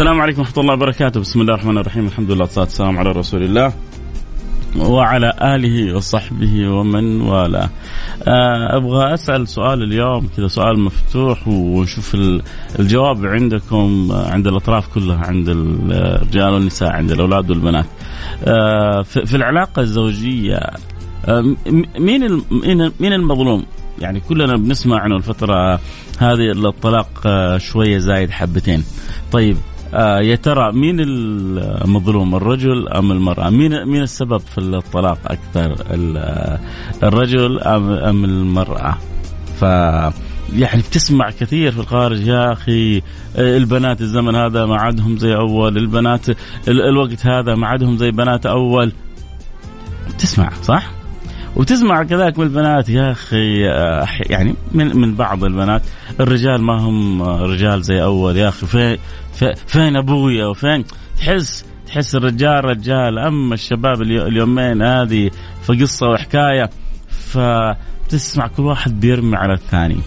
السلام عليكم ورحمة الله وبركاته. بسم الله الرحمن الرحيم. الحمد لله والصلاة والسلام على رسول الله وعلى آله وصحبه ومن والاه. آه، أبغى أسأل سؤال اليوم كذا سؤال مفتوح ونشوف الجواب عندكم عند الأطراف كلها عند الرجال والنساء عند الأولاد والبنات. آه، في العلاقة الزوجية آه، مين مين المظلوم؟ يعني كلنا بنسمع إنه الفترة هذه الطلاق شوية زايد حبتين. طيب آه يا ترى مين المظلوم الرجل أم المرأة؟ مين مين السبب في الطلاق أكثر الرجل ام أم المرأة؟ ف يعني بتسمع كثير في الخارج يا أخي البنات الزمن هذا ما عادهم زي أول، البنات الوقت هذا ما عادهم زي بنات أول. تسمع صح؟ وتسمع كذلك من البنات يا أخي آه، يعني من من بعض البنات الرجال ما هم رجال زي أول يا أخي فين فين أبويا وفين؟ تحس تحس الرجال رجال. أما الشباب اليومين هذه فقصه وحكاية فتسمع كل واحد بيرمي على الثاني.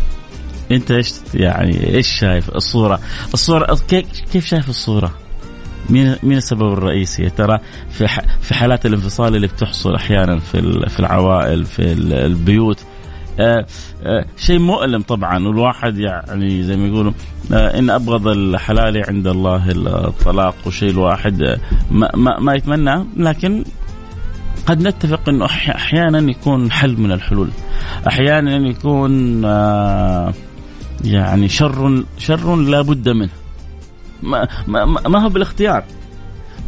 أنت إيش يعني إيش شايف الصورة؟ الصورة كيف شايف الصورة؟ مين مين السبب الرئيسي؟ ترى في في حالات الانفصال اللي بتحصل أحيانا في في العوائل في البيوت آه آه شيء مؤلم طبعا والواحد يعني زي ما يقولوا آه إن أبغض الحلال عند الله الطلاق وشيء الواحد ما, ما, ما يتمنى لكن قد نتفق إنه أحيانا يكون حل من الحلول. أحيانا يكون آه، يعني شر شر لا بد منه. ما, ما, ما هو بالاختيار.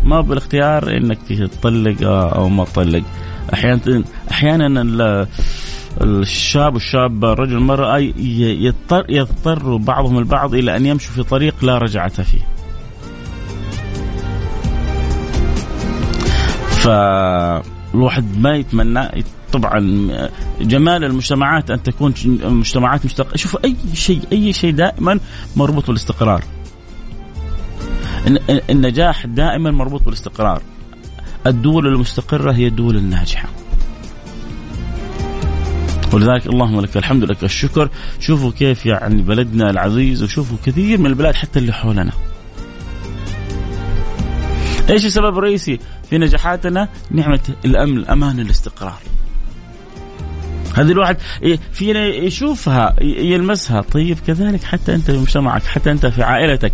ما هو بالاختيار إنك تطلق أو ما تطلق. أحيانا أحيانا الشاب والشابة الرجل المرأة يضطر يضطر بعضهم البعض إلى أن يمشوا في طريق لا رجعة فيه. فالواحد ما يتمنى طبعا جمال المجتمعات أن تكون مجتمعات مستقره شوف أي شيء أي شيء دائما مربوط بالاستقرار. النجاح دائما مربوط بالاستقرار. الدول المستقرة هي الدول الناجحة. ولذلك اللهم لك الحمد لك الشكر. شوفوا كيف يعني بلدنا العزيز وشوفوا كثير من البلاد حتى اللي حولنا. إيش السبب الرئيسي في نجاحاتنا؟ نعمة الأمن الأمان الاستقرار. هذه الواحد فينا يشوفها يلمسها. طيب كذلك حتى أنت في مجتمعك حتى أنت في عائلتك.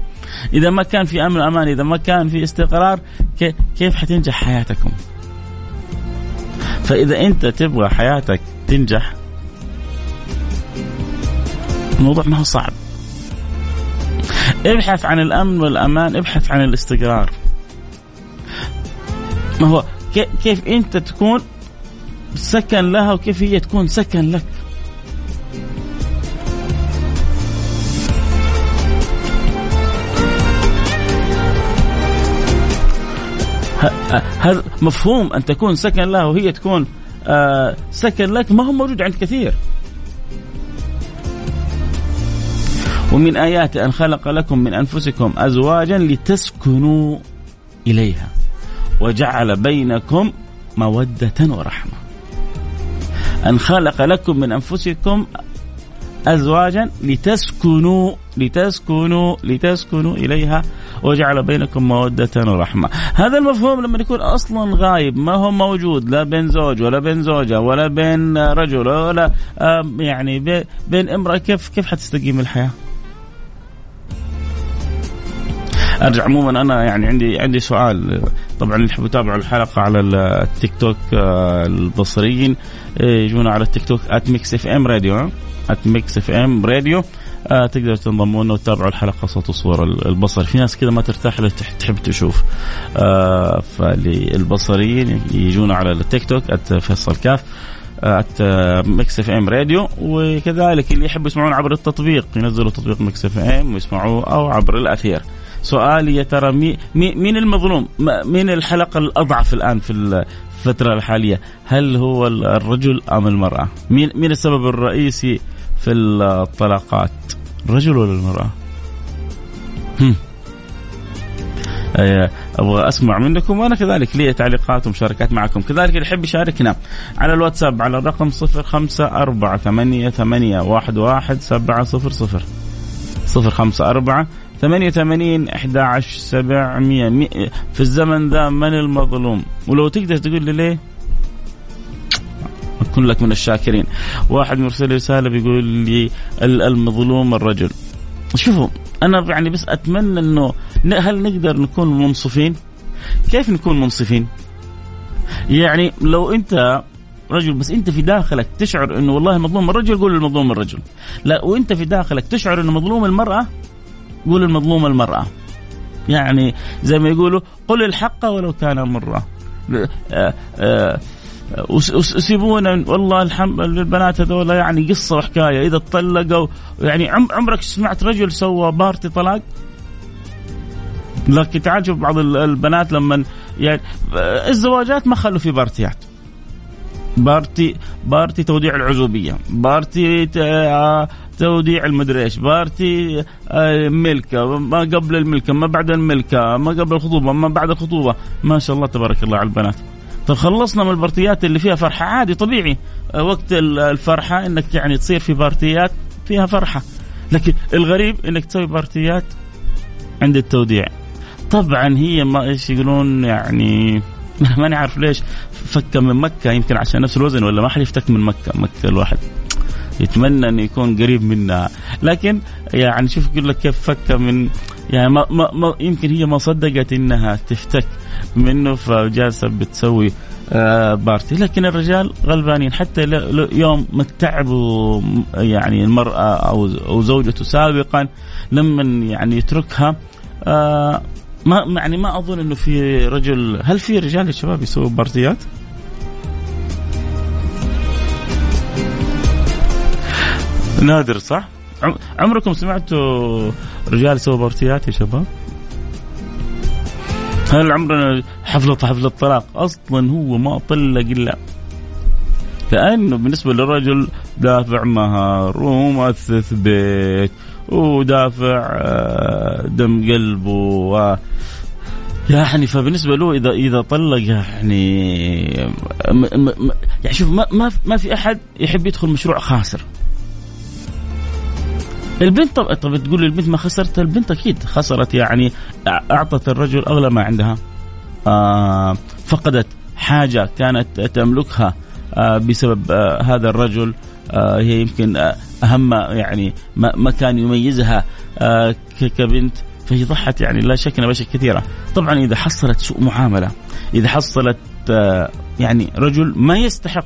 إذا ما كان في أمن أمان إذا ما كان في استقرار كيف حتنجح حياتكم؟ فإذا أنت تبغى حياتك تنجح الموضوع ما هو صعب. ابحث عن الأمن والأمان ابحث عن الاستقرار. ما هو كيف أنت تكون سكن لها وكيف هي تكون سكن لك. هذا مفهوم أن تكون سكن لها وهي تكون آه سكن لك؟ ما هو موجود عند كثير. ومن آياته أن خلق لكم من أنفسكم أزواجا لتسكنوا إليها وجعل بينكم مودة ورحمة. أن خلق لكم من أنفسكم أزواجا لتسكنوا لتسكنوا لتسكنوا إليها وجعل بينكم مودة ورحمة. هذا المفهوم لما يكون أصلا غايب ما هو موجود لا بين زوج ولا بين زوجة ولا بين رجل ولا يعني بين امرأة كيف كيف حتستقيم الحياة؟ أرجع. عموما أنا يعني عندي عندي سؤال. طبعا اللي يحبوا يتابعوا الحلقة على التيك توك آه، البصريين إيه، يجونا على التيك توك @Mix FM Radio @Mix FM Radio آه تقدروا تنضموا لنا وتتابعوا الحلقة صوت وصور البصر. في ناس كذا ما ترتاح تحب تشوف. آه فللبصريين يجونا على التيك توك @فيصل كاف Mix FM Radio وكذلك اللي يحبوا يسمعون عبر التطبيق ينزلوا تطبيق Mix FM ويسمعوه أو عبر الأثير. سؤالي يا ترى مي مين المظلوم؟ مين الحلقة الأضعف الآن في الفترة الحالية؟ هل هو الرجل أم المرأة؟ مين مين السبب الرئيسي في الطلاقات؟ الرجل ولا المرأة؟ هم. أبغى أسمع منكم وأنا كذلك لي تعليقات ومشاركات معكم. كذلك اللي يحب يشاركنا على الواتساب على الرقم صفر خمسة أربعة ثمانية ثمانية واحد واحد سبعة صفر صفر. صفر خمسة أربعة 88 11 700 في الزمن ذا من المظلوم؟ ولو تقدر تقول لي ليه؟ أكون لك من الشاكرين. واحد مرسل رسالة بيقول لي المظلوم الرجل. شوفوا أنا يعني بس أتمنى أنه هل نقدر نكون منصفين؟ كيف نكون منصفين؟ يعني لو أنت رجل بس أنت في داخلك تشعر إنه والله مظلوم الرجل قول المظلوم الرجل. لا وأنت في داخلك تشعر إنه مظلوم المرأة قول المظلوم المرأة. يعني زي ما يقولوا قل الحق ولو كان مرة. آه، آه، وسيبونا والله الحمد البنات هذول يعني قصة وحكاية. إذا تطلقوا يعني عمرك سمعت رجل سوى بارتي طلاق؟ لكن تعال شوف بعض البنات لما يعني الزواجات ما خلوا في بارتيات. party party توديع العزوبية party توديع المدري إيش party آه، ملكة ما قبل الملكة ما بعد الملكة ما قبل الخطوبة ما بعد الخطوبة. ما شاء الله تبارك الله على البنات. طب خلصنا من ال party ات اللي فيها فرحة. عادي طبيعي. آه، وقت الفرحة إنك يعني تصير في party ات فيها فرحة. لكن الغريب إنك تسوي party ات عند التوديع طبعا هي ما إيش يقولون يعني ماني عارف ليش. فك من مكة يمكن عشان نفس الوزن ولا ما حد يفتك من مكة مكة الواحد يتمنى إنه يكون قريب منها لكن يعني شوف يقول لك كيف فك من يعني ما, ما, ما يمكن هي ما صدقت إنها تفتك منه فجالسة بتسوي آه بارتي. لكن الرجال غلبانين. حتى يوم ما تعبوا يعني المرأة أو أو زوجته سابقا لما يعني يتركها آه ما يعني ما أظن إنه في رجل هل في رجال يا شباب يسووا بارتيات؟ نادر صح؟ عمركم سمعتوا رجال يسووا بارتيات يا شباب؟ هل عمرنا حفلة حفلة طلاق أصلا هو ما طلق إلا كأنه بالنسبة للرجل دافع مهر ومؤثث بيت ودافع آه، دم قلبه و يعني فبالنسبة له إذا إذا طلق يعني يعني شوف ما ما ما في أحد يحب يدخل مشروع خاسر. البنت طب, طب تقول البنت ما خسرت؟ البنت أكيد خسرت يعني أعطت الرجل أغلى ما عندها. آه فقدت حاجة كانت تملكها آه بسبب آه هذا الرجل. آه هي يمكن آه أهم يعني ما, كان يميزها آه كبنت فهي ضحت يعني لا شك باشياء كثيرة. طبعا إذا حصلت سوء معاملة إذا حصلت آه يعني رجل ما يستحق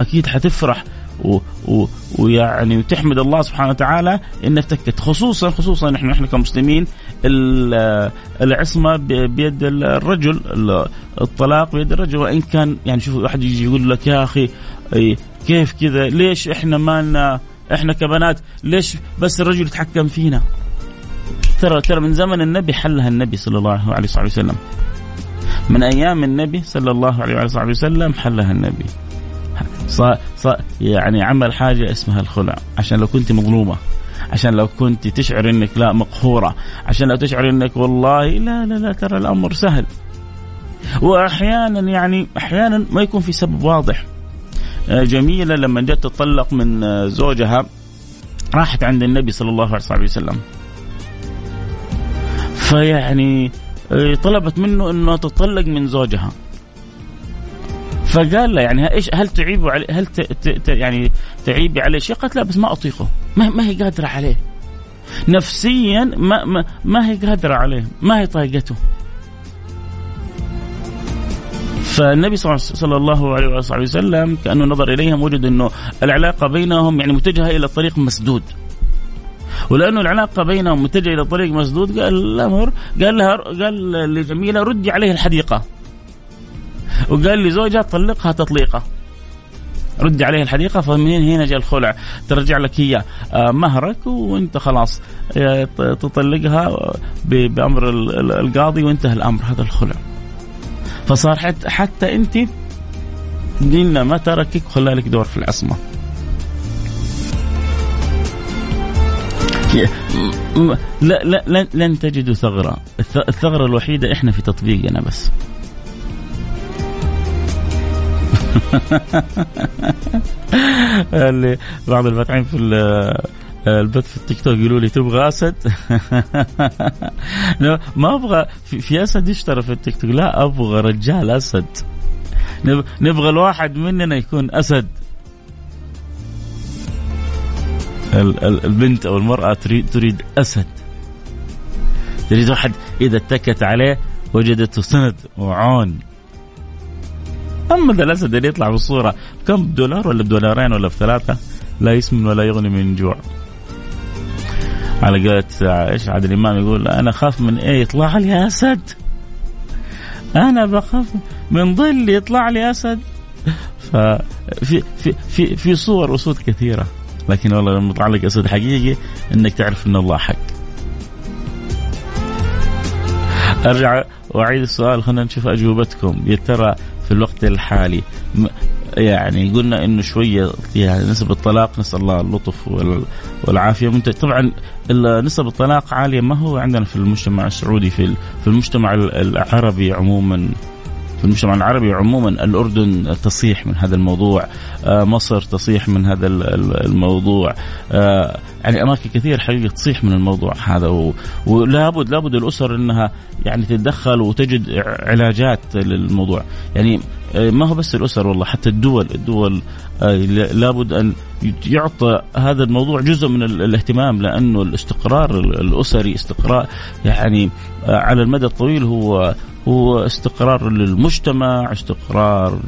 أكيد حتفرح و و ويعني وتحمد الله سبحانه وتعالى إنها افتكت خصوصا خصوصا نحن إحنا كمسلمين العصمة بيد الرجل الطلاق بيد الرجل. وإن كان يعني شوف واحد يجي يقول لك يا أخي كيف كذا؟ ليش إحنا ما إحنا كبنات ليش بس الرجل يتحكم فينا؟ ترى ترى من زمن النبي حلها النبي صلى الله عليه وسلم. من أيام النبي صلى الله عليه وسلم حلها النبي. صار صار يعني عمل حاجة اسمها الخلع. عشان لو كنت مظلومة. عشان لو كنت تشعر إنك لا مقهورة. عشان لو تشعر إنك والله لا لا لا ترى الأمر سهل. وأحيانا يعني أحيانا ما يكون في سبب واضح. جميلة لما جت تطلق من آه، زوجها راحت عند النبي صلى الله عليه وسلم. فيعني آه، طلبت منه إنه تطلق من زوجها. فقال له يعني إيش هل تعيب عليه هل ت ت يعني تعيبي عليه شيء؟ قالت لا بس ما أطيقه. ما, ما هي قادرة عليه. نفسيا ما ما, ما هي قادرة عليه. ما هي طايقته. فالنبي صلى الله عليه وسلم كأنه نظر إليهم وجد إنه العلاقة بينهم يعني متجهة إلى طريق مسدود. ولأنه العلاقة بينهم متجهة إلى طريق مسدود قال الأمر قال لها قال لجميلة ردي عليه الحديقة. وقال لزوجها طلقها تطليقة. ردي عليه الحديقة فمن هنا جاء الخلع؟ ترجع لك هي آه، مهرك وانت خلاص آه، تطلقها بأمر القاضي وانتهى الأمر. هذا الخلع. فصار حتى, حتى انت ديننا ما تركك وخلى لك دور في العصمة. لا لا لن تجدوا ثغرة. الثغرة الوحيدة إحنا في تطبيقنا بس. اللي بعض الفاتحين في البث في التيك توك يقولوا لي تبغى اسد ما أبغى في أسد يشترى في التيك توك. لا أبغى رجال أسد. نبغى الواحد مننا يكون أسد. البنت أو المرأة تريد تريد أسد. تريد واحد إذا اتكت عليه وجدته سند وعون. أما ذا الأسد اللي يطلع في الصورة كم بدولار ولا بدولارين ولا بثلاثة لا يسمن ولا يغني من جوع. على قولة إيش عادل الامام يقول أنا أخاف من إيه يطلع لي أسد؟ أنا بخاف من ظل يطلع لي أسد. ففي في في في صور اسود كثيرة لكن والله لما يطلع لك أسد حقيقي إنك تعرف إن الله حق. أرجع واعيد السؤال خلينا نشوف أجوبتكم. يا ترى في الوقت الحالي يعني قلنا إنه شوية يعني نسب الطلاق نسأل الله اللطف والعافية. طبعا نسب الطلاق عالية. ما هو عندنا في المجتمع السعودي في في المجتمع العربي عموما؟ في المجتمع العربي عموما الأردن تصيح من هذا الموضوع آه، مصر تصيح من هذا الموضوع آه، يعني أماكن كثير حقيقة تصيح من الموضوع هذا. ولابد لابد الأسر أنها يعني تتدخل وتجد علاجات للموضوع. يعني ما هو بس الأسر والله حتى الدول الدول لابد أن يعطى هذا الموضوع جزء من الاهتمام لأنه الاستقرار الأسري استقرار يعني على المدى الطويل هو هو استقرار للمجتمع استقرار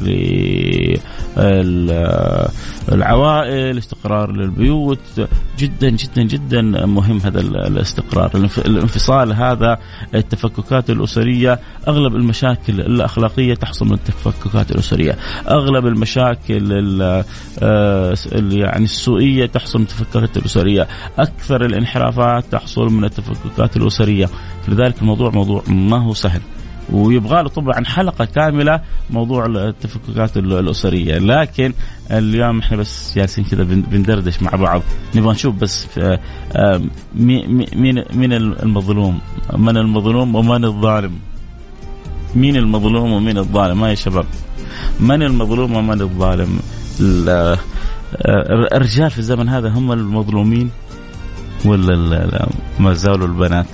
للعوائل استقرار للبيوت. جدا جدا جدا مهم هذا الاستقرار. الانفصال هذا التفككات الأسرية أغلب المشاكل الأخلاقية تحصل من التفككات الأسرية. أغلب المشاكل آه، يعني السوءية تحصل من التفككات الأسرية. أكثر الانحرافات تحصل من التفككات الأسرية. لذلك الموضوع موضوع ما هو سهل. ويبغى له طبعا حلقة كاملة موضوع التفككات الأسرية. لكن اليوم إحنا بس جالسين كذا بندردش مع بعض. نبغى نشوف بس آه، مين مين المظلوم؟ من المظلوم ومن الظالم؟ مين المظلوم ومين الظالم؟ ما يا شباب. من المظلوم ومن الظالم؟ آه، الرجال في الزمن هذا هم المظلومين ولا ما زالوا البنات؟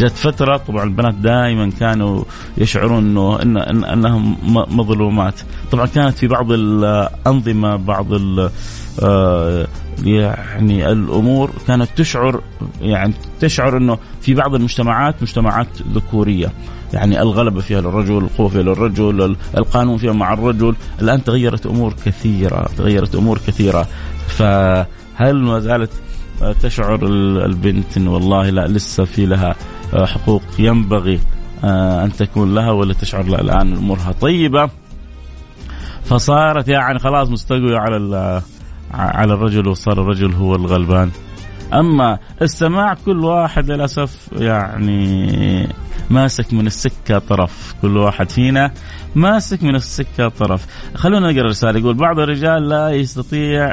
جت فترة طبعا البنات دائما كانوا يشعرون إنه إن إن إنهم مظلومات. طبعا كانت في بعض الأنظمة بعض آه، يعني الأمور كانت تشعر يعني تشعر إنه في بعض المجتمعات مجتمعات ذكورية. يعني الغلبة فيها للرجل، القوة فيها للرجل، القانون فيها مع الرجل، الآن تغيرت أمور كثيرة، تغيرت أمور كثيرة. فهل ما زالت تشعر البنت إنه والله لا لسه في لها حقوق ينبغي آه، أن تكون لها ولا تشعر لا الآن أمورها طيبة. فصارت يعني خلاص مستقوية على على الرجل وصار الرجل هو الغلبان. أما السماع كل واحد للأسف يعني ماسك من السكة طرف. كل واحد فينا ماسك من السكة طرف. خلونا نقرأ رسالة. يقول بعض الرجال لا يستطيع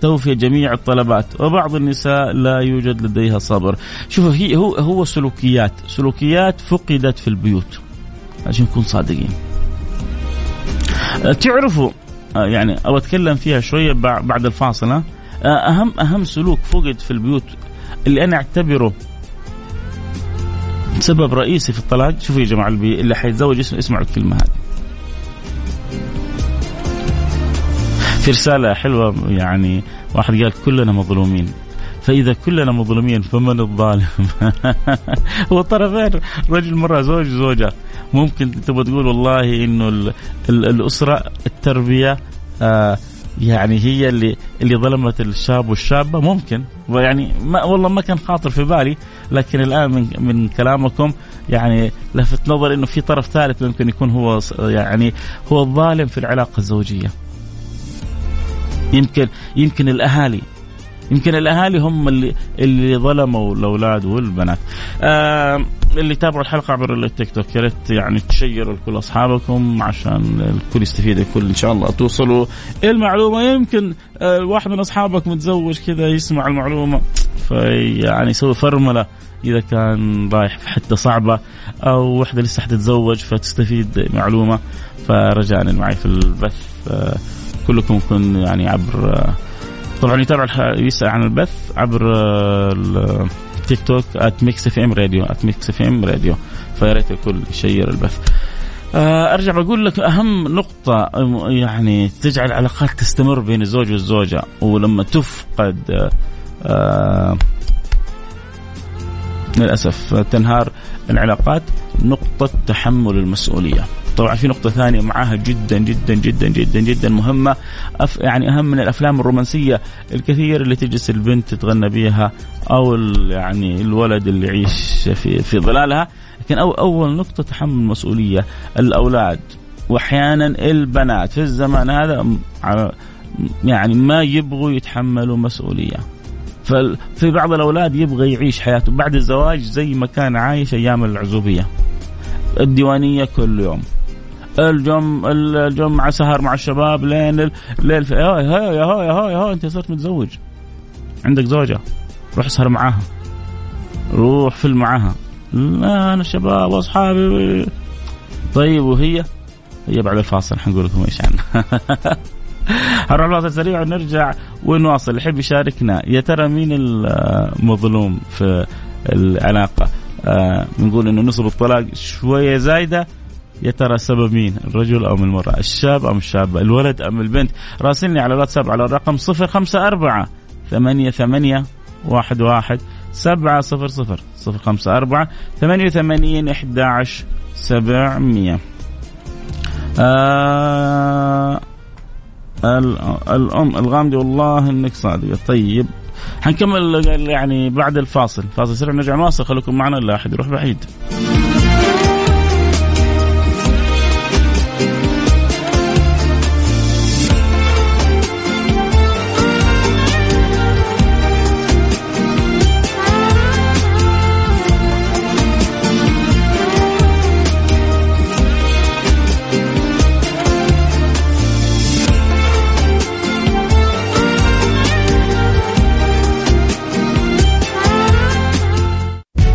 توفي جميع الطلبات وبعض النساء لا يوجد لديها صبر. شوفوا هي هو هو سلوكيات سلوكيات فقدت في البيوت. عشان نكون صادقين. تعرفوا آه، يعني أو أتكلم فيها شوية بعد الفاصله آه، أهم أهم سلوك فقد في البيوت اللي أنا أعتبره سبب رئيسي في الطلاق. شوفوا يا جماعة اللي حيتزوج اسمعوا الكلمة هذه. في رسالة حلوة يعني واحد قال كلنا مظلومين. فإذا كلنا مظلومين فمن الظالم؟ هو طرفين رجل مرة زوج زوجة. ممكن تبغى تقول والله إنه الأسرة التربية آه يعني هي اللي اللي ظلمت الشاب والشابة. ممكن. يعني ما والله ما كان خاطر في بالي لكن الآن من من كلامكم يعني لفت نظر إنه في طرف ثالث ممكن يكون هو يعني هو الظالم في العلاقة الزوجية. يمكن يمكن الأهالي يمكن الأهالي هم اللي اللي ظلموا الأولاد والبنات. آه اللي تابعوا الحلقة عبر التيك توك يا ريت يعني تشيروا لكل أصحابكم عشان الكل يستفيد الكل إن شاء الله توصلوا المعلومة يمكن آه واحد من أصحابك متزوج كذا يسمع المعلومة فيعني يسوي فرمله إذا كان رايح في حتة صعبة أو وحدة لسه حتتزوج فتستفيد معلومة فرجاء معي في البث آه كلكم يكون يعني عبر طبعا يتابع يسأل عن البث عبر التيك توك @ميكس اف ام راديو @ميكس اف ام راديو فيا ريت الكل يشير البث. آه، أرجع بقول لك أهم نقطة يعني تجعل العلاقات تستمر بين الزوج والزوجة ولما تفقد آه للأسف تنهار العلاقات نقطة تحمل المسؤولية. طبعا في نقطة ثانية معاها جدا جدا جدا جدا جدا مهمة. أف يعني أهم من الأفلام الرومانسية الكثير اللي تجلس البنت تتغنى بها أو يعني الولد اللي يعيش في في ظلالها. لكن أو أول نقطة تحمل المسؤولية الأولاد. وأحيانا البنات. في الزمان هذا يعني ما يبغوا يتحملوا مسؤولية. ففي بعض الأولاد يبغى يعيش حياته. بعد الزواج زي ما كان عايش أيام العزوبية. الديوانية كل يوم. الجم الجمعة سهر مع الشباب لين الليل في هاي هاي هاي هاي هاي أنت صرت متزوج. عندك زوجة؟ روح اسهر معاها. روح فيلم معاها. لا أنا الشباب وأصحابي. طيب وهي؟ هي بعد الفاصل حنقول لكم إيش عنها هنروح الفاصل سريع ونرجع ونواصل. يحب يشاركنا يا ترى مين المظلوم في العلاقة؟ آه بنقول إنه نسب الطلاق شوية زايدة. يا ترى السبب مين؟ الرجل أم المرأة؟ الشاب أم الشابة؟ الولد أم البنت؟ راسلني على الواتساب على الرقم صفر خمسة أربعة ثمانية ثمانية واحد واحد سبعة صفر صفر صفر خمسة أربعة ثمانية وثمانين إحدى عشر سبعمية. آه الأم الغامدي والله إنك صادقة. طيب حنكمل يعني بعد الفاصل. فاصل سريع نرجع نواصل. خليكم معنا لا أحد يروح بعيد.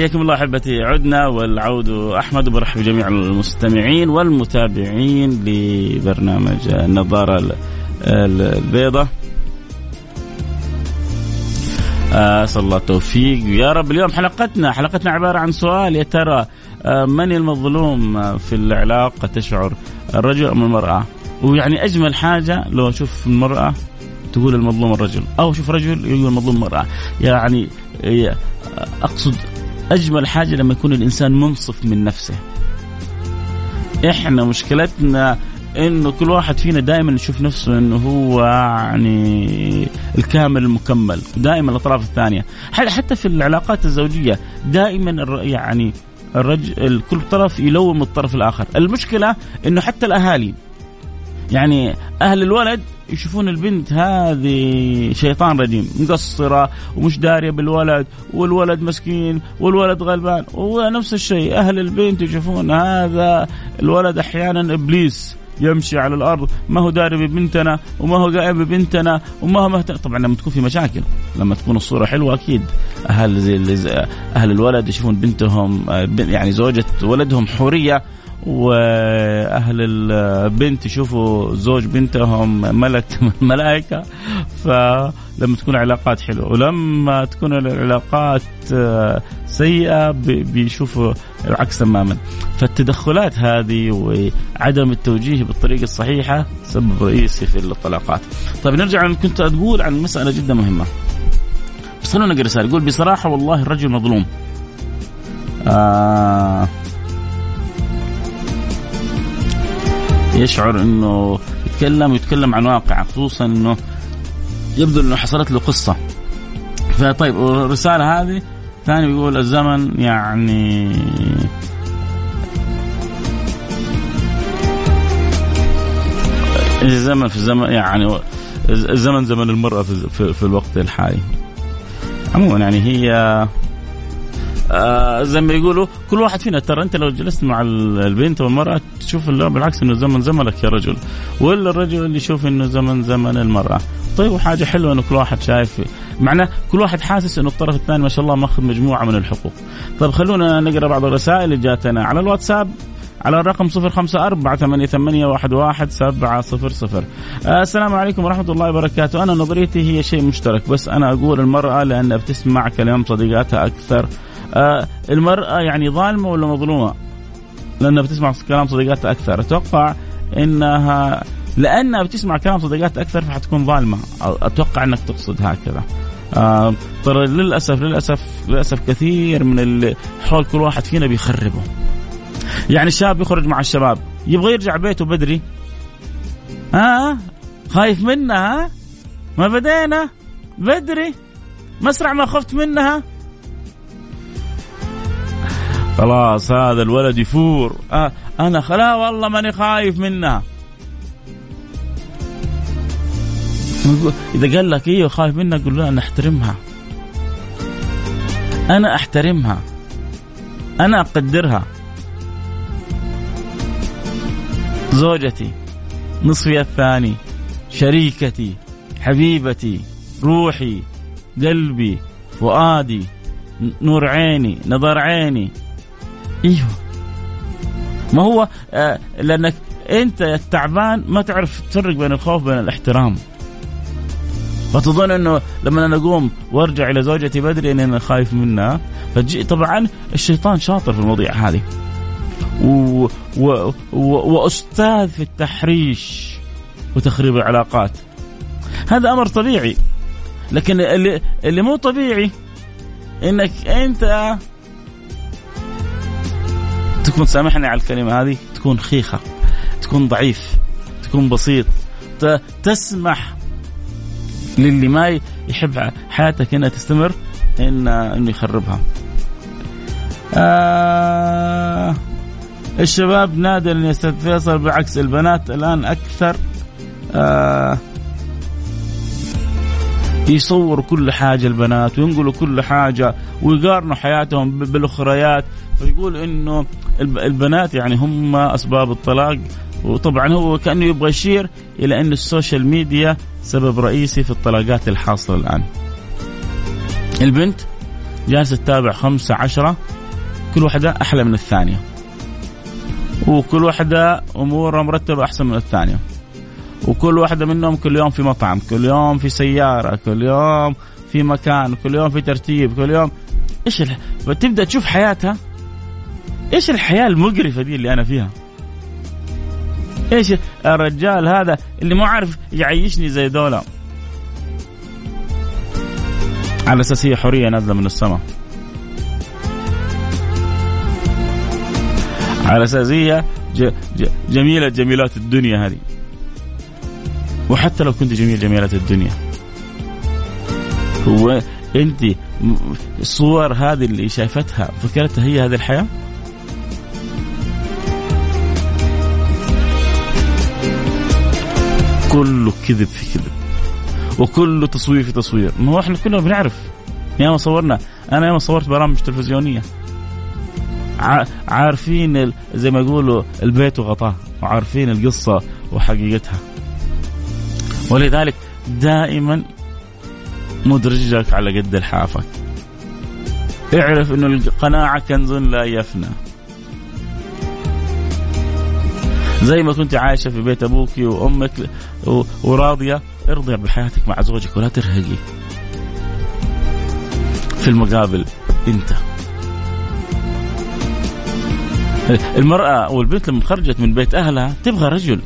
حياكم الله أحبتي. عدنا والعود أحمد وبرحب بجميع المستمعين والمتابعين لبرنامج النظاره البيضاء أسأل الله التوفيق. يا رب اليوم حلقتنا حلقتنا عبارة عن سؤال. يا ترى آه، من المظلوم في العلاقه تشعر؟ الرجل أم المرأة؟ ويعني أجمل حاجة لو أشوف المرأة تقول المظلوم الرجل أو أشوف رجل يقول المظلوم المرأة. يعني أقصد أجمل حاجة لما يكون الإنسان منصف من نفسه. إحنا مشكلتنا إنه كل واحد فينا دائما يشوف نفسه إنه هو يعني الكامل المكمل دائما الأطراف الثانية. حتى في العلاقات الزوجية دائما يعني الرجل كل طرف يلوم الطرف الآخر. المشكلة إنه حتى الأهالي يعني أهل الولد يشوفون البنت هذه شيطان رجيم مقصرة ومش دارية بالولد والولد مسكين والولد غلبان ونفس الشيء. أهل البنت يشوفون هذا الولد أحيانا إبليس يمشي على الأرض ما هو داري ببنتنا وما هو قائم ببنتنا وما هو مهتم. طبعا لما تكون في مشاكل لما تكون الصورة حلوة أكيد. أهل زي أهل الولد يشوفون بنتهم يعني زوجة ولدهم حورية وأهل البنت يشوفوا زوج بنتهم ملك من الملائكة فلما تكون العلاقات حلوة. ولما تكون العلاقات سيئة بيشوفوا العكس تماما. فالتدخلات هذه وعدم التوجيه بالطريقة الصحيحة سبب رئيسي في الطلاقات. طيب نرجع كنت تقول عن مسألة جدا مهمة. بس خلونا نقرأ رسالة. يقول بصراحة والله الرجل مظلوم. آه يشعر إنه يتكلم ويتكلم عن واقع خصوصا إنه يبدو إنه حصلت له قصة. فطيب الرسالة هذه ثاني بيقول الزمن يعني الزمن في الزمن يعني الزمن زمن المرأة في, في, في الوقت الحالي. عموما يعني هي آه زي ما يقولوا كل واحد فينا ترى انت لو جلست مع البنت والمرأة تشوف بالعكس إنه زمن زمنك يا رجل. ولا الرجل يشوف إنه زمن زمن المرأة. طيب وحاجة حلوة إنه كل واحد شايف معناه كل واحد حاسس إنه الطرف الثاني ما شاء الله ماخذ مجموعة من الحقوق. طيب خلونا نقرأ بعض الرسائل اللي جاتنا. على الواتساب على الرقم صفر خمسة أربعة ثمانية, ثمانية واحد, واحد سبعة صفر صفر. آه السلام عليكم ورحمة الله وبركاته. أنا نظريتي هي شيء مشترك بس أنا أقول المرأة لأنها بتسمع كلام صديقاتها أكثر. المرأة يعني ظالمة ولا مظلومة؟ لأنها بتسمع كلام صديقاتها أكثر. أتوقع إنها لأنها بتسمع كلام صديقاتها أكثر فحتكون ظالمة. أتوقع أنك تقصد هكذا. آه ترى للأسف للأسف للأسف كثير من اللي حول كل واحد فينا بيخربه. يعني الشاب يخرج مع الشباب يبغى يرجع بيته بدري. ها؟ آه خايف منها؟ ما بدينا. بدري. مسرع ما خفت منها؟ خلاص هذا الولد يفور. آه أنا خلا والله ماني خايف منها إذا قال لك أيوه خايف منها قول له أنا أحترمها. أنا أحترمها. أنا أقدرها. زوجتي نصفي الثاني شريكتي حبيبتي روحي قلبي فؤادي نور عيني نظر عيني. إيوه. ما هو آه لأنك أنت التعبان ما تعرف تفرق بين الخوف وبين الاحترام. فتظن إنه لما أنا أقوم وأرجع إلى زوجتي بدري إني أنا خايف منها فجي طبعا الشيطان شاطر في المواضيع هذه. و... و... و... وأستاذ في التحريش وتخريب العلاقات. هذا أمر طبيعي. لكن اللي اللي مو طبيعي إنك أنت تكون سامحني على الكلمة هذه؟ تكون خيخة تكون ضعيف تكون بسيط. تسمح للي ما يحب حياتك إنها تستمر ان إنه يخربها. آه الشباب نادر يا أستاذ فيصل بعكس البنات الآن أكثر. آه يصوروا كل حاجة البنات وينقلوا كل حاجة ويقارنوا حياتهم بالأخريات. ويقول إنه البنات يعني هم أسباب الطلاق. وطبعا هو كأنه يبغى يشير إلى إن السوشيال ميديا سبب رئيسي في الطلاقات الحاصلة الآن. البنت جالسة تتابع خمسة عشرة كل واحدة أحلى من الثانية. وكل واحدة أمورها مرتبة أحسن من الثانية. وكل واحدة منهم كل يوم في مطعم كل يوم في سيارة كل يوم في مكان كل يوم في ترتيب كل يوم. إيش الح... تبدا تشوف حياتها؟ إيش الحياة المقرفة دي اللي أنا فيها؟ إيش الرجال هذا اللي مو عارف يعيشني زي دولة على أساس هي حريه نازلة من السماء. على أساس هي جميلة جميلات الدنيا هذه. وحتى لو كنت جميل جميلات الدنيا. هو أنت الصور هذه اللي شايفتها فكرتها هي هذه الحياة؟ كله كذب في كذب وكله تصوير في تصوير. ما هو إحنا كلنا بنعرف. ياما صورنا. أنا ياما صورت برامج تلفزيونية. عارفين زي ما يقولوا البيت وغطاه وعارفين القصة وحقيقتها. ولذلك دائما مدرجك على قد لحافك اعرف إنه القناعة كنز لا يفنى. زي ما كنت عايشة في بيت أبوك وأمك وراضية ارضي بحياتك مع زوجك ولا ترهقي. في المقابل انت. المرأة أو البنت لما خرجت من بيت أهلها تبغى رجل.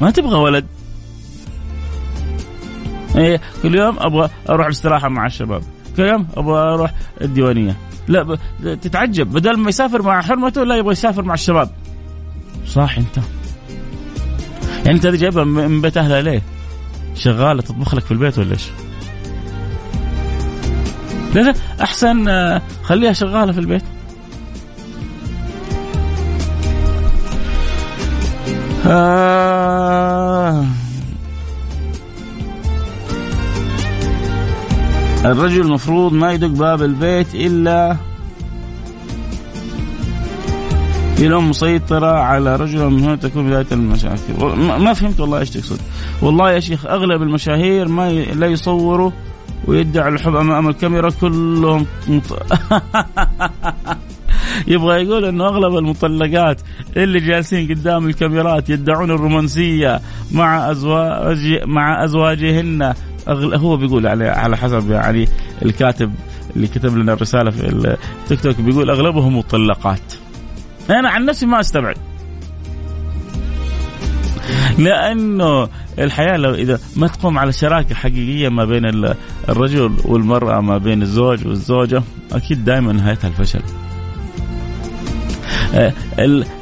ما تبغى ولد. إيه كل يوم أبغى أروح الاستراحة مع الشباب. كل يوم أبغى أروح الديوانية. لا تتعجب. بدل ما يسافر مع حرمته لا يبغى يسافر مع الشباب. صح أنت. يعني أنت جايبها من بيت أهلها ليه؟ شغالة تطبخ لك في البيت ولا إيش؟ لا لا أحسن آه، خليها شغالة في البيت. آه. الرجل المفروض ما يدق باب البيت في لهم مسيطرة على رجل من هنا تكون بداية المشاكل ما فهمت والله إيش تقصد والله يا شيخ أغلب المشاهير ما ي... لا يصوروا ويدعي الحب أمام الكاميرا كلهم. يبغى يقول إنه أغلب المطلقات اللي جالسين قدام الكاميرات يدعون الرومانسية مع ازواج مع أزواجهن هو بيقول على على حسب يعني الكاتب اللي كتب لنا الرسالة في التيك توك بيقول أغلبهم مطلقات أنا عن نفسي ما أستبعد لأنه الحياة لو إذا ما تقوم على شراكة حقيقية ما بين الرجل والمرأة ما بين الزوج والزوجة أكيد دائما نهايتها الفشل. آه،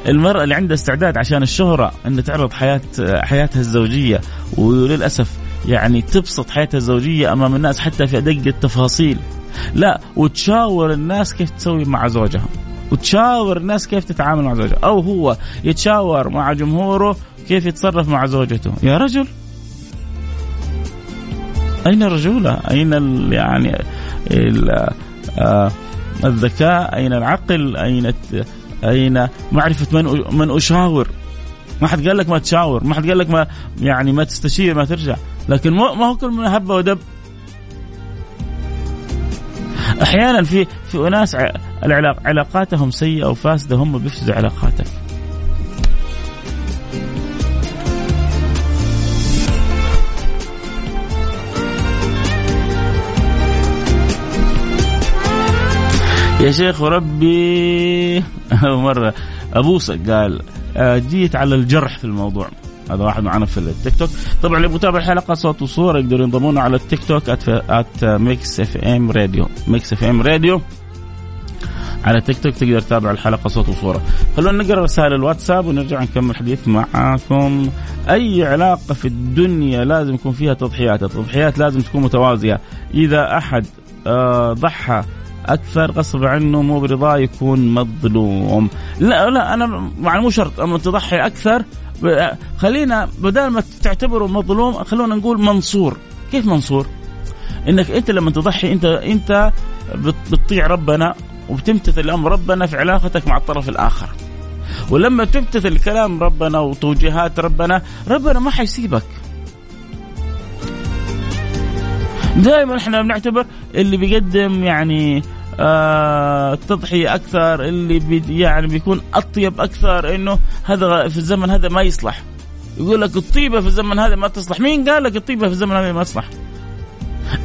المرأة اللي عندها استعداد عشان الشهرة أن تعرض حياة حياتها الزوجية وللأسف يعني تبسط حياتها الزوجية أمام الناس حتى في أدق التفاصيل. لا وتشاور الناس كيف تسوي مع زوجها. وتشاور الناس كيف تتعامل مع زوجها. أو هو يتشاور مع جمهوره كيف يتصرف مع زوجته. يا رجل! أين الرجولة؟ أين ال يعني ال آه الذكاء؟ أين العقل؟ أين أين معرفة من من أشاور؟ ما حد قال لك ما تشاور. ما حد قال لك ما يعني ما تستشير ما ترجع. لكن ما هو كل من هبه ودب. أحيانا في في أناس علاقاتهم سيئة وفاسدة هم بيفسدوا علاقاتك. يا شيخ وربي. مرة أبوسك قال آه، جيت على الجرح في الموضوع. هذا واحد معنا في التيك توك. طبعا اللي متابع الحلقة صوت وصورة يقدروا ينضمونا على التيك توك at ميكس اف ام راديو ميكس اف ام راديو على تيك توك تقدر تتابع الحلقة صوت وصورة. خلونا نقرأ رسائل الواتساب ونرجع نكمل حديث معاكم. أي علاقة في الدنيا لازم يكون فيها تضحيات؟ التضحيات لازم تكون متوازية. إذا أحد آه ضحى أكثر غصب عنه مو برضاه يكون مظلوم. لا لا أنا يعني مو شرط. أما تضحي أكثر خلينا بدل ما تعتبره مظلوم خلونا نقول منصور. كيف منصور؟ إنك أنت لما تضحي أنت أنت بتطيع ربنا وبتمتثل أمر ربنا في علاقتك مع الطرف الآخر. ولما تمتثل كلام ربنا وتوجيهات ربنا ربنا ما حيسيبك. دائما إحنا بنعتبر اللي بيقدم يعني آه تضحية أكثر اللي بي يعني بيكون أطيب أكثر إنه هذا في الزمن هذا ما يصلح. يقول لك الطيبة في الزمن هذا ما تصلح. مين قال لك الطيبة في الزمن هذا ما تصلح؟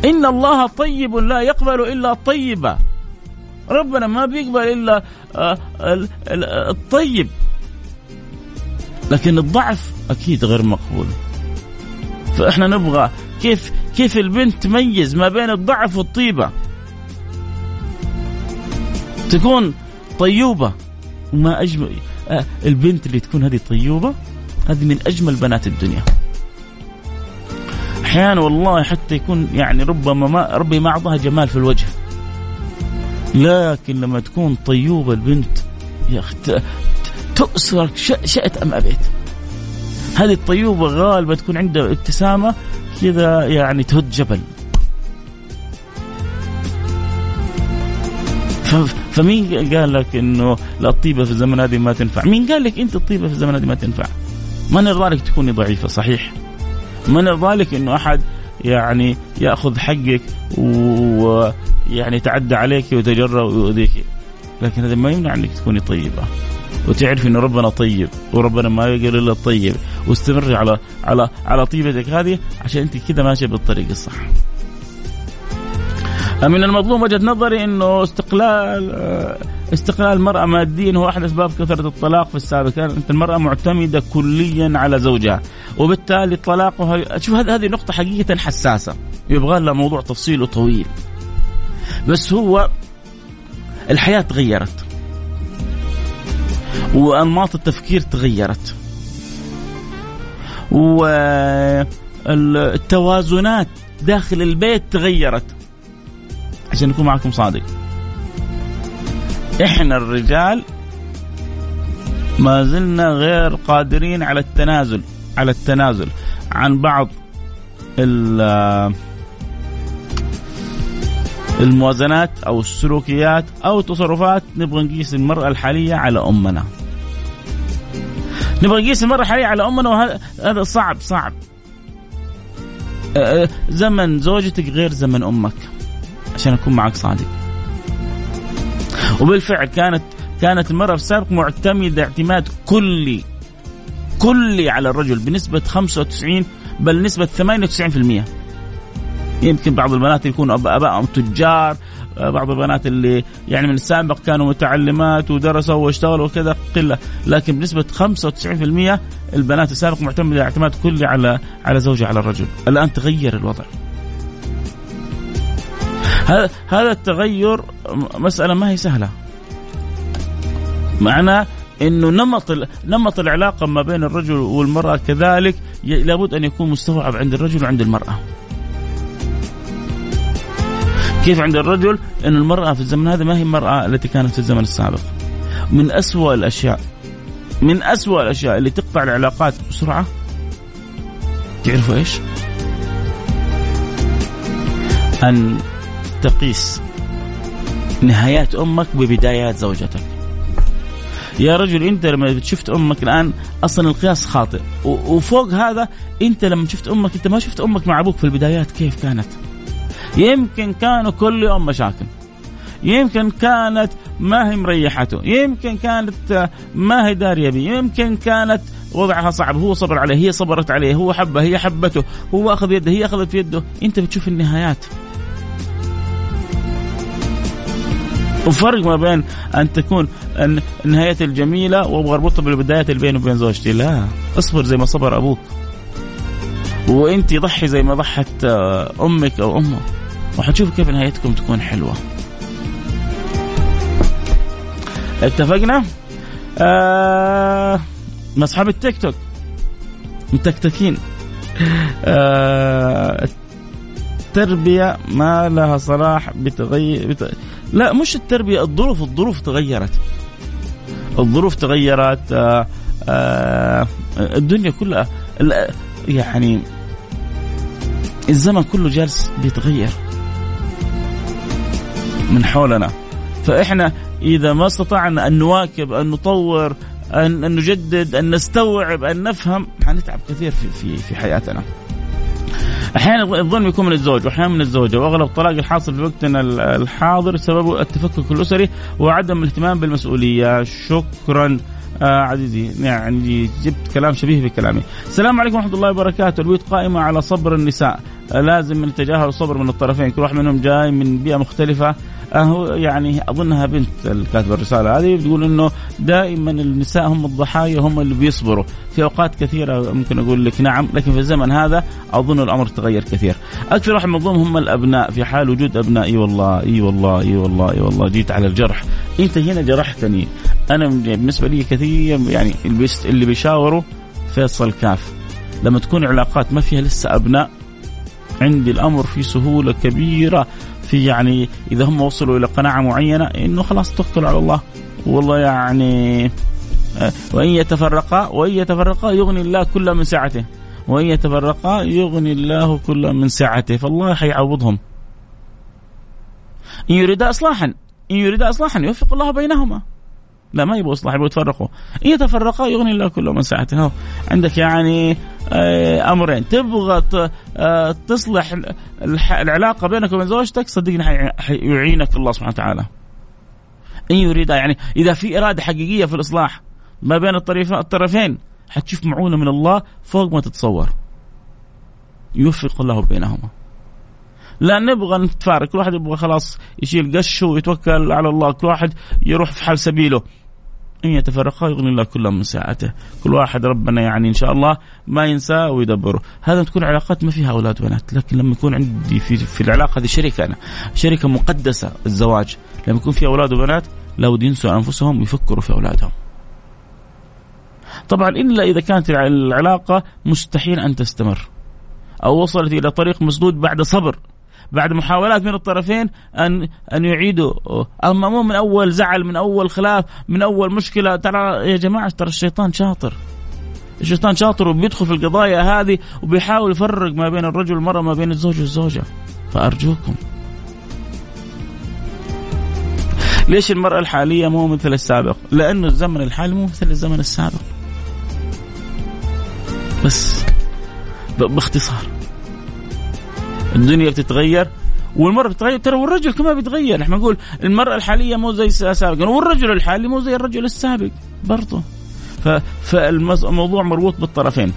إن الله طيب لا يقبل إلا طيبة ربنا ما بيقبل إلا آه الطيب. لكن الضعف أكيد غير مقبول. فإحنا نبغى كيف كيف البنت تميز ما بين الضعف والطيبة؟ تكون طيوبة. وما اجمل آه البنت اللي تكون هذه طيوبة هذه من أجمل بنات الدنيا. أحيانا والله حتى يكون يعني ربما ما ربي ما أعطاها جمال في الوجه. لكن لما تكون طيوبة البنت يا أخي تؤسرك شأت أم أبيت؟ هذه الطيوبة غالبا تكون عندها ابتسامة كذا يعني تهد جبل. فمين قال لك إنه لا الطيبة في الزمن هذه ما تنفع؟ مين قال لك إنت الطيبة في الزمن هذه ما تنفع؟ ما نرضى لك تكوني ضعيفة صحيح. ما نرضى لك إنه أحد يعني يأخذ حقك ويعني يتعدى عليك ويتجرأ ويؤذيك. لكن هذا ما يمنع إنك تكوني طيبة. وتعرفي انه ربنا طيب وربنا ما يقل إلا الطيب واستمري على على على طيبتك هذه عشان أنت كذا ماشية بالطريق الصح. من المظلوم وجهة نظري إنه استقلال استقلال المرأة ماديا هو أحد أسباب كثرة الطلاق في السابق. كانت المرأة معتمدة كليا على زوجها وبالتالي طلاقها شوف هذه نقطة حقيقة حساسة. يبغى لها موضوع تفصيله طويل بس هو الحياة تغيرت. وأنماط التفكير تغيرت. والتوازنات داخل البيت تغيرت. عشان نكون معكم صادق إحنا الرجال ما زلنا غير قادرين على التنازل على التنازل عن بعض الموازنات أو السلوكيات أو التصرفات نبغى نقيس المرأة الحالية على أمنا. نبغى نقيس المرأة الحالية على أمنا وهذا صعب صعب. زمن زوجتك غير زمن أمك. عشان أكون معك صادق. وبالفعل كانت كانت المرأة في السابق معتمدة اعتماد كلي كلي على الرجل بنسبة 95 بل نسبة 98% يمكن بعض البنات يكونوا أبائهم تجار بعض البنات اللي يعني من السابق كانوا متعلمات ودرسوا واشتغلوا وكذا قلة. لكن بنسبة 95% البنات السابق معتمدة اعتماد كلي على على زوجها على الرجل. الآن تغير الوضع. هذا التغير مسألة ما هي سهلة. معناه إنه نمط نمط العلاقة ما بين الرجل والمرأة كذلك لابد أن يكون مستوعب عند الرجل وعند المرأة. كيف عند الرجل؟ أن المرأة في الزمن هذا ما هي المرأة التي كانت في الزمن السابق. من أسوأ الأشياء. من أسوأ الأشياء اللي تقطع العلاقات بسرعة. تعرفوا إيش؟ أن تقيس نهايات أمك ببدايات زوجتك. يا رجل أنت لما شفت أمك الآن أصلا القياس خاطئ. وفوق هذا أنت لما شفت أمك أنت ما شفت أمك مع أبوك في البدايات كيف كانت؟ يمكن كانوا كل يوم مشاكل. يمكن كانت ما هي مريحته. يمكن كانت ما هي دارية بي يمكن كانت وضعها صعب. هو صبر عليه هي صبرت عليه هو حبه هي حبته. هو أخذ يده هي أخذت يده. أنت بتشوف النهايات. وفرق ما بين أن تكون النهاية الجميلة وأبغى أربطها بالبدايات اللي بيني وبين زوجتي. لا اصبر زي ما صبر أبوك. وأنت ضحي زي ما ضحت أمك أو أمه. وحتشوف كيف نهايتكم تكون حلوة. اتفقنا؟ آه أصحاب التيك توك. متكتكين. آه التربية ما لها صلاح بتغير بت... لا مش التربية الظروف الظروف تغيرت. الظروف تغيرت آه آه الدنيا كلها. يعني الزمن كله جالس بيتغير من حولنا. فإحنا إذا ما استطعنا أن نواكب أن نطور أن نجدد أن نستوعب أن نفهم حنتعب كثير في في في حياتنا. أحيانا الظلم يكون من الزوج وأحيانا من الزوجة وأغلب الطلاق الحاصل في وقتنا الحاضر سببه التفكك الأسري وعدم الاهتمام بالمسؤولية. شكرا آه عزيزي. يعني جبت كلام شبيه بكلامي. السلام عليكم ورحمة الله وبركاته. البيوت قائمة على صبر النساء. لازم نتجاهل الصبر من الطرفين. كل واحد منهم جاي من بيئة مختلفة. أهو يعني أظنها بنت الكاتبة الرسالة هذه بتقول إنه دائما النساء هم الضحايا هم اللي بيصبروا. في أوقات كثيرة ممكن أقول لك نعم لكن في الزمن هذا أظن الأمر تغير كثير. أكثر واحد مظلوم هم الأبناء في حال وجود أبناء. إي والله إي والله إي والله إي والله جيت على الجرح. أنت هنا جرحتني. أنا بالنسبة لي كثير يعني اللي بيشاوروا فيصل كاف. لما تكون علاقات ما فيها لسه أبناء عندي الأمر في سهولة كبيرة. في يعني إذا هم وصلوا إلى قناعة معينة إنه خلاص توكلوا على الله. والله يعني آه، وإن يتفرقا وإن يتفرقا يغني الله كل من سعته. وإن يتفرقا يغني الله كل من سعته. فالله حيعوضهم. إن يريدا اصلاحا إن يريدا اصلاحا يوفق الله بينهما. لا ما يبغوا إصلاح يبغوا يتفرقوا. ان يتفرقا يغني الله كل من سعته عندك يعني آه، أمرين. تبغى آه، تصلح العلاقة بينك وبين زوجتك صدقني يعينك الله سبحانه وتعالى. إن يريد يعني إذا في إرادة حقيقية في الإصلاح ما بين الطرفين حتشوف معونة من الله فوق ما تتصور. يوفق الله بينهما. لا نبغى نتفارق. كل واحد يبغى خلاص يشيل قشه ويتوكل على الله. كل واحد يروح في حال سبيله. إن يتفرقا يغني الله كل من ساعته. كل واحد ربنا يعني إن شاء الله ما ينسى ويدبره. هذا تكون علاقات ما فيها أولاد وبنات لكن لما يكون عندي في, في العلاقة هذه شركة أنا. شركة مقدسة الزواج. لما يكون في أولاد وبنات لابد ينسوا أنفسهم ويفكروا في أولادهم. طبعا إلا إذا كانت العلاقة مستحيل أن تستمر. أو وصلت إلى طريق مسدود بعد صبر. بعد محاولات من الطرفين ان أن يعيدوا. اما مو من أول زعل من أول خلاف من أول مشكلة. ترى يا جماعة ترى الشيطان شاطر. الشيطان شاطر وبيدخل في القضايا هذه وبيحاول يفرق ما بين الرجل والمرأة ما بين الزوج والزوجة. فأرجوكم. ليش المرأة الحالية مو مثل السابق؟ لأنه الزمن الحالي مو مثل الزمن السابق. بس باختصار. الدنيا بتتغير والمرأة بتتغير. ترى والرجل كمان بيتغير. إحنا نقول المرأة الحالية مو زي السابق. والرجل الحالي مو زي الرجل السابق برضه. فالموضوع مربوط بالطرفين.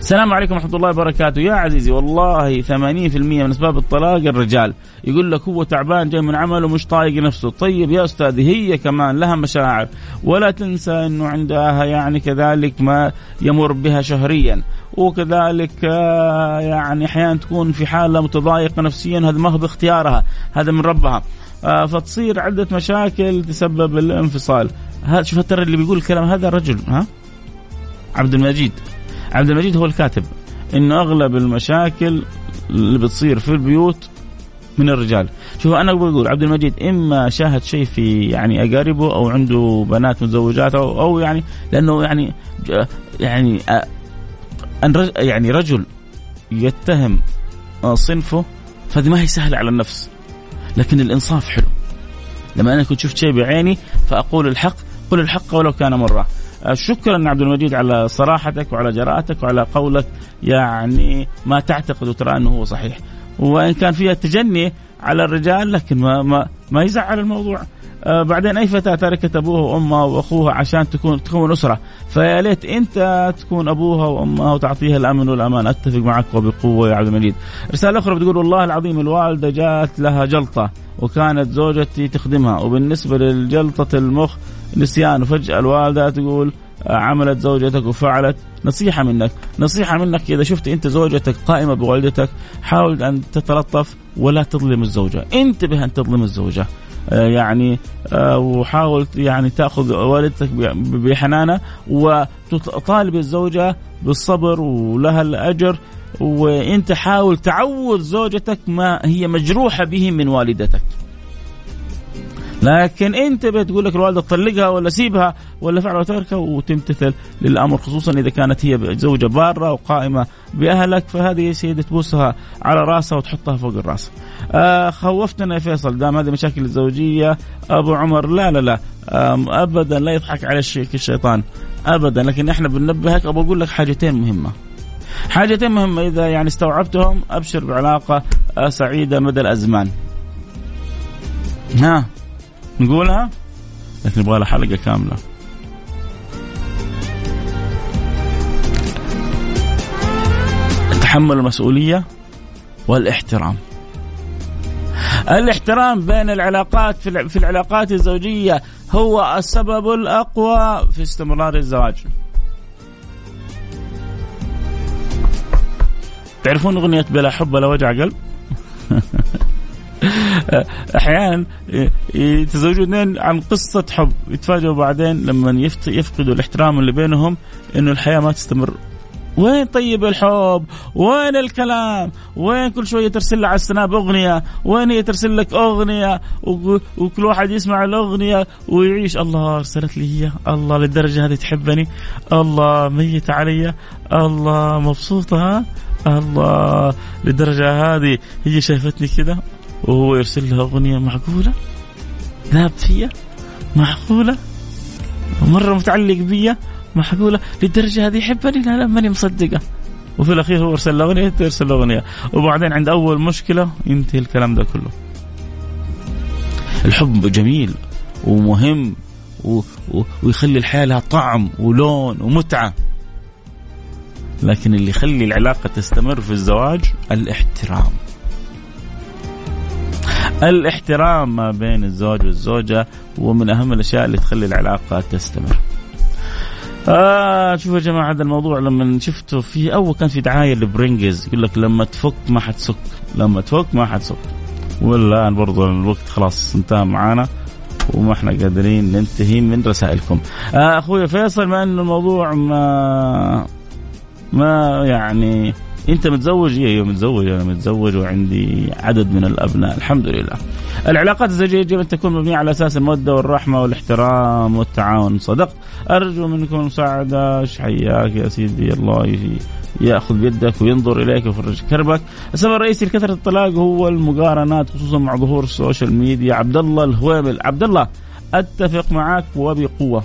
السلام عليكم ورحمة الله وبركاته. يا عزيزي والله 80% من أسباب الطلاق الرجال. يقول لك هو تعبان جاي من عمله مش طايق نفسه. طيب يا أستاذي هي كمان لها مشاعر. ولا تنسى أنه عندها يعني كذلك ما يمر بها شهريا. وكذلك آه، يعني أحيانا تكون في حالة متضايقة نفسيا. هذا ما هو باختيارها هذا من ربها. آه، فتصير عدة مشاكل تسبب الانفصال. هذا شوف ترى اللي بيقول الكلام هذا رجل ها؟ عبد المجيد. عبد المجيد هو الكاتب. انه أغلب المشاكل اللي بتصير في البيوت من الرجال. شوف أنا بقول عبد المجيد إما شاهد شيء في يعني أقاربه أو عنده بنات متزوجات أو, أو يعني لأنه يعني يعني يعني رجل يتهم صنفه فهذه ما هي سهلة على النفس. لكن الإنصاف حلو. لما أنا كنت شفت شيء بعيني فأقول الحق قل الحق ولو كان مرة. شكرا عبد المجيد على صراحتك وعلى جرأتك وعلى قولك. يعني ما تعتقد وترى أنه هو صحيح. وإن كان فيها تجني على الرجال لكن ما ما ما يزعل الموضوع. آه بعدين أي فتاة تركت أبوها وأمها وأخوها عشان تكون تكون أسرة. فيا ليت أنت تكون أبوها وأمها وتعطيها الأمن والأمان. أتفق معك وبقوة يا عبد المجيد. رسالة أخرى بتقول والله العظيم الوالدة جات لها جلطة وكانت زوجتي تخدمها. وبالنسبة للجلطة المخ نسيان وفجأة الوالدة تقول آه، عملت زوجتك وفعلت. نصيحة منك. نصيحة منك إذا شفت أنت زوجتك قائمة بوالدتك حاول أن تتلطف ولا تظلم الزوجة. انتبه أن تظلم الزوجة. آه، يعني آه، وحاول يعني تأخذ والدتك بحنانة وتطالب الزوجة بالصبر ولها الأجر. وإنت حاول تعوض زوجتك ما هي مجروحة به من والدتك. لكن انت بتقول لك الوالدة طلقها ولا سيبها ولا فعل وتركها وتمتثل للأمر خصوصا إذا كانت هي زوجة بارة وقائمة بأهلك فهذه يا سيدي تبوسها على راسها وتحطها فوق الراس. آه خوفتنا يا فيصل دام هذه مشاكل الزوجية أبو عمر لا لا لا ابدا لا يضحك على الشيطان ابدا لكن إحنا بننبهك أبغى أقول لك حاجتين مهمة. حاجتين مهمة إذا يعني استوعبتهم أبشر بعلاقة آه، سعيدة مدى الأزمان. ها نقولها؟ لكن نبغى لها حلقة كاملة. تحمل المسؤولية والاحترام. الاحترام بين العلاقات في العلاقات الزوجية هو السبب الأقوى في استمرار الزواج. تعرفون أغنية بلا حب ولا وجع قلب؟ أحيانا يتزوجوا اثنين عن قصة حب يتفاجئوا بعدين لما يفقدوا الاحترام اللي بينهم إنه الحياة ما تستمر. وين طيب الحب؟ وين الكلام؟ وين كل شوية ترسل على السناب أغنية؟ وين هي ترسل لك أغنية؟ وكل واحد يسمع الأغنية ويعيش. الله أرسلت لي هي الله للدرجة هذه تحبني. الله ميت علي. الله مبسوطة. ها؟ الله للدرجة هذه هي شايفتني كذا وهو يرسل لها أغنية معقولة؟ ذهبت فيها؟ معقولة؟ مرة متعلق بيا؟ معقولة؟ للدرجة هذه يحبني؟ لا لا ماني مصدقة. وفي الأخير هو أرسل لها أغنية ترسل أغنية. وبعدين عند أول مشكلة ينتهي الكلام ده كله. الحب جميل ومهم و... و... ويخلي الحياة لها طعم ولون ومتعة. لكن اللي يخلي العلاقة تستمر في الزواج الاحترام. الاحترام ما بين الزوج والزوجة ومن أهم الأشياء اللي تخلي العلاقة تستمر. آه شوفوا يا جماعة هذا الموضوع لما شفته في أول كان في دعاية لبرينجز يقول لك لما تفك ما حتسك لما تفك ما حتسك. والآن برضو الوقت خلاص انتهى معانا وما إحنا قادرين ننتهي من رسائلكم. آه أخوي فيصل ما انه الموضوع ما ما يعني انت متزوج؟ أيوه متزوج أنا متزوج وعندي عدد من الأبناء الحمد لله. العلاقات الزوجية يجب أن تكون مبنية على أساس المودة والرحمة والاحترام والتعاون. صدقت أرجو منكم المساعده حياك يا سيدي؟ الله يأخذ بيدك وينظر إليك ويفرج كربك. السبب الرئيسي لكثرة الطلاق هو المقارنات خصوصا مع ظهور السوشيال ميديا. عبد الله الهويمل. عبد الله أتفق معك وبقوة.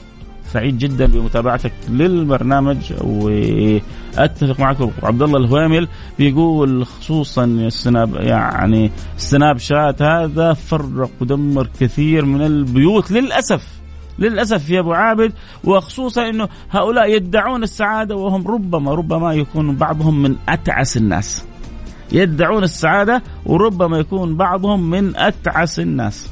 سعيد جدا بمتابعتك للبرنامج وأتفق معك عبد الله الهويمل بيقول خصوصا السناب يعني السناب شات هذا فرق ودمر كثير من البيوت للأسف. للأسف يا أبو عابد وخصوصا إنه هؤلاء يدعون السعادة وهم ربما ربما يكون بعضهم من أتعس الناس. يدعون السعادة وربما يكون بعضهم من أتعس الناس.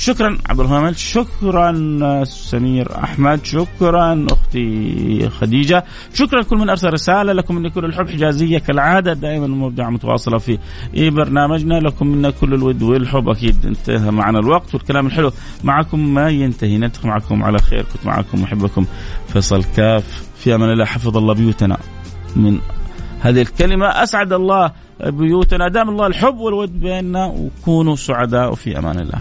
شكرا عبد الرحمن شكرا سمير أحمد شكرا أختي خديجة شكرا كل من أرسل رسالة لكم من كل الحب حجازية كالعادة دائما المبدعه متواصلة في برنامجنا لكم منا كل الود والحب أكيد انتهى معنا الوقت والكلام الحلو معكم ما ينتهي نلتقي معكم على خير كنت معكم محبكم فيصل كاف في أمان الله حفظ الله بيوتنا من هذه الكلمة. أسعد الله بيوتنا دام الله الحب والود بيننا وكونوا سعداء وفي أمان الله.